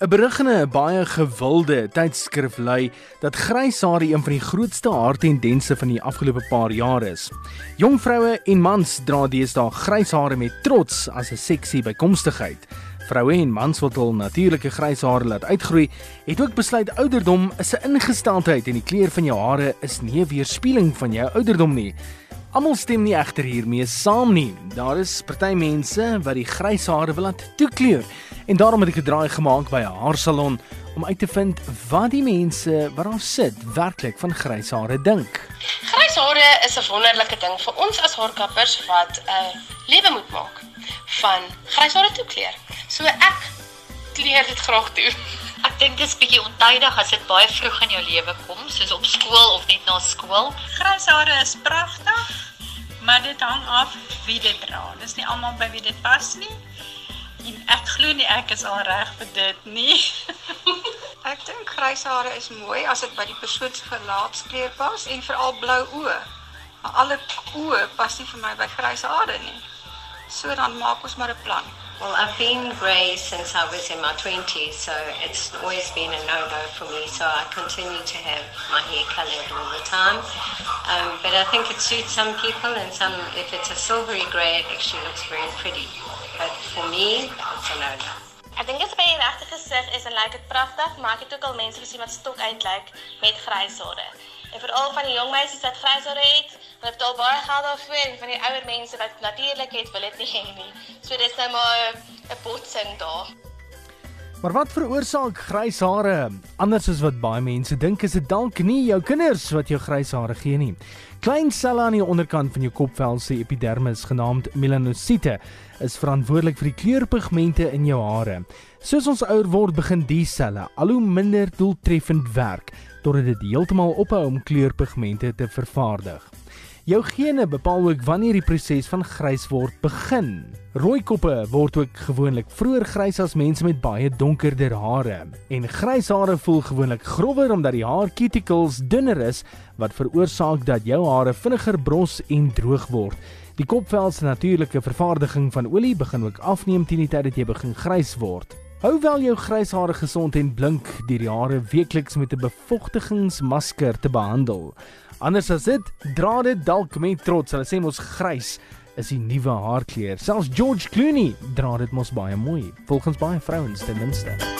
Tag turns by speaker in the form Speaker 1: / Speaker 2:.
Speaker 1: 'n Berig in 'n baie gewilde tydskrif lui dat grys hare een van die grootste haartendense van die afgelope paar jare is. Jong vroue en mans dra deesdae grys hare met trots as 'n seksie bykomstigheid. Vroue en mans wat hul natuurlike grys hare laat uitgroei, het ook besluit ouderdom is 'n ingesteldheid en die kleur van jou hare is nie 'n weerspieëling van jou ouderdom nie. Almal stem nie egter hiermee saam nie. Daar is party mense wat die grys hare wil laat toekleur. En daarom het ek 'n draai gemaak by 'n haarsalon om uit te vind wat die mense wat daar sit werklik van grys hare dink.
Speaker 2: Grys hare is 'n wonderlike ding vir ons as haarkappers wat 'n uh, lewe moet maak van grys hare toekleur. So ek kleur dit graag toe.
Speaker 3: Ek dink dit is bietjie ontydig as dit baie vroeg in jou lewe kom, soos op skool of net na skool.
Speaker 4: Grys hare is pragtig, maar dit hang af wie dit dra. Dis nie almal by wie dit pas nie. En ek glo nie ek is al reg vir dit nie.
Speaker 5: ek dink grys hare is mooi as dit by die persoon se gelaatskleur pas en veral blou oë. Maar alle oë pas nie vir my by grys hare nie. So dan maak ons maar 'n plan.
Speaker 6: Well, I've been grey since I was in my 20s, so it's always been a no-no for me. So I continue to have my hair coloured all the time. Um, but I think it suits some people, and some, if it's a silvery grey, it actually looks very pretty. But for me, it's a no-no.
Speaker 2: Ek dink dit by die regte gesig is en lyk dit pragtig, maar ek het ook al mense gesien wat stok uitlyk met grys hare. En veral van die jong meisies wat grys hare het, hulle betaal baie geld daarvoor en van die ouer mense wat natuurlik het, wil dit nie hê nie. So dis nou maar 'n botsing daar.
Speaker 1: Maar wat veroorsaak grys hare? Anders as wat baie mense dink, is dit dalk nie jou kinders wat jou grys hare gee nie. Klein selle aan die onderkant van jou kopvel se epidermis genaamd melanosiete is verantwoordelik vir die kleurpigmente in jou hare. Soos ons ouer word, begin die selle al hoe minder doeltreffend werk totdat dit heeltemal ophou om kleurpigmente te vervaardig. Jou gene bepaal ook wanneer die proses van grys word begin. Rooi koppe word ook gewoonlik vroeër grys as mense met baie donkerder hare. En grys hare voel gewoonlik grower omdat die haar cuticles dunner is wat veroorsaak dat jou hare vinniger bros en droog word. Die kopvel se natuurlike vervaardiging van olie begin ook afneem teen die tyd dat jy begin grys word. Hou wel jou grys hare gesond en blink deur die hare weekliks met 'n bevochtigingsmasker te behandel. Anders as dit, dra dit dalk met trots. Hulle sê mos grys is die nuwe haarkleur. Selfs George Clooney dra dit mos baie mooi, volgens baie vrouens ten minste.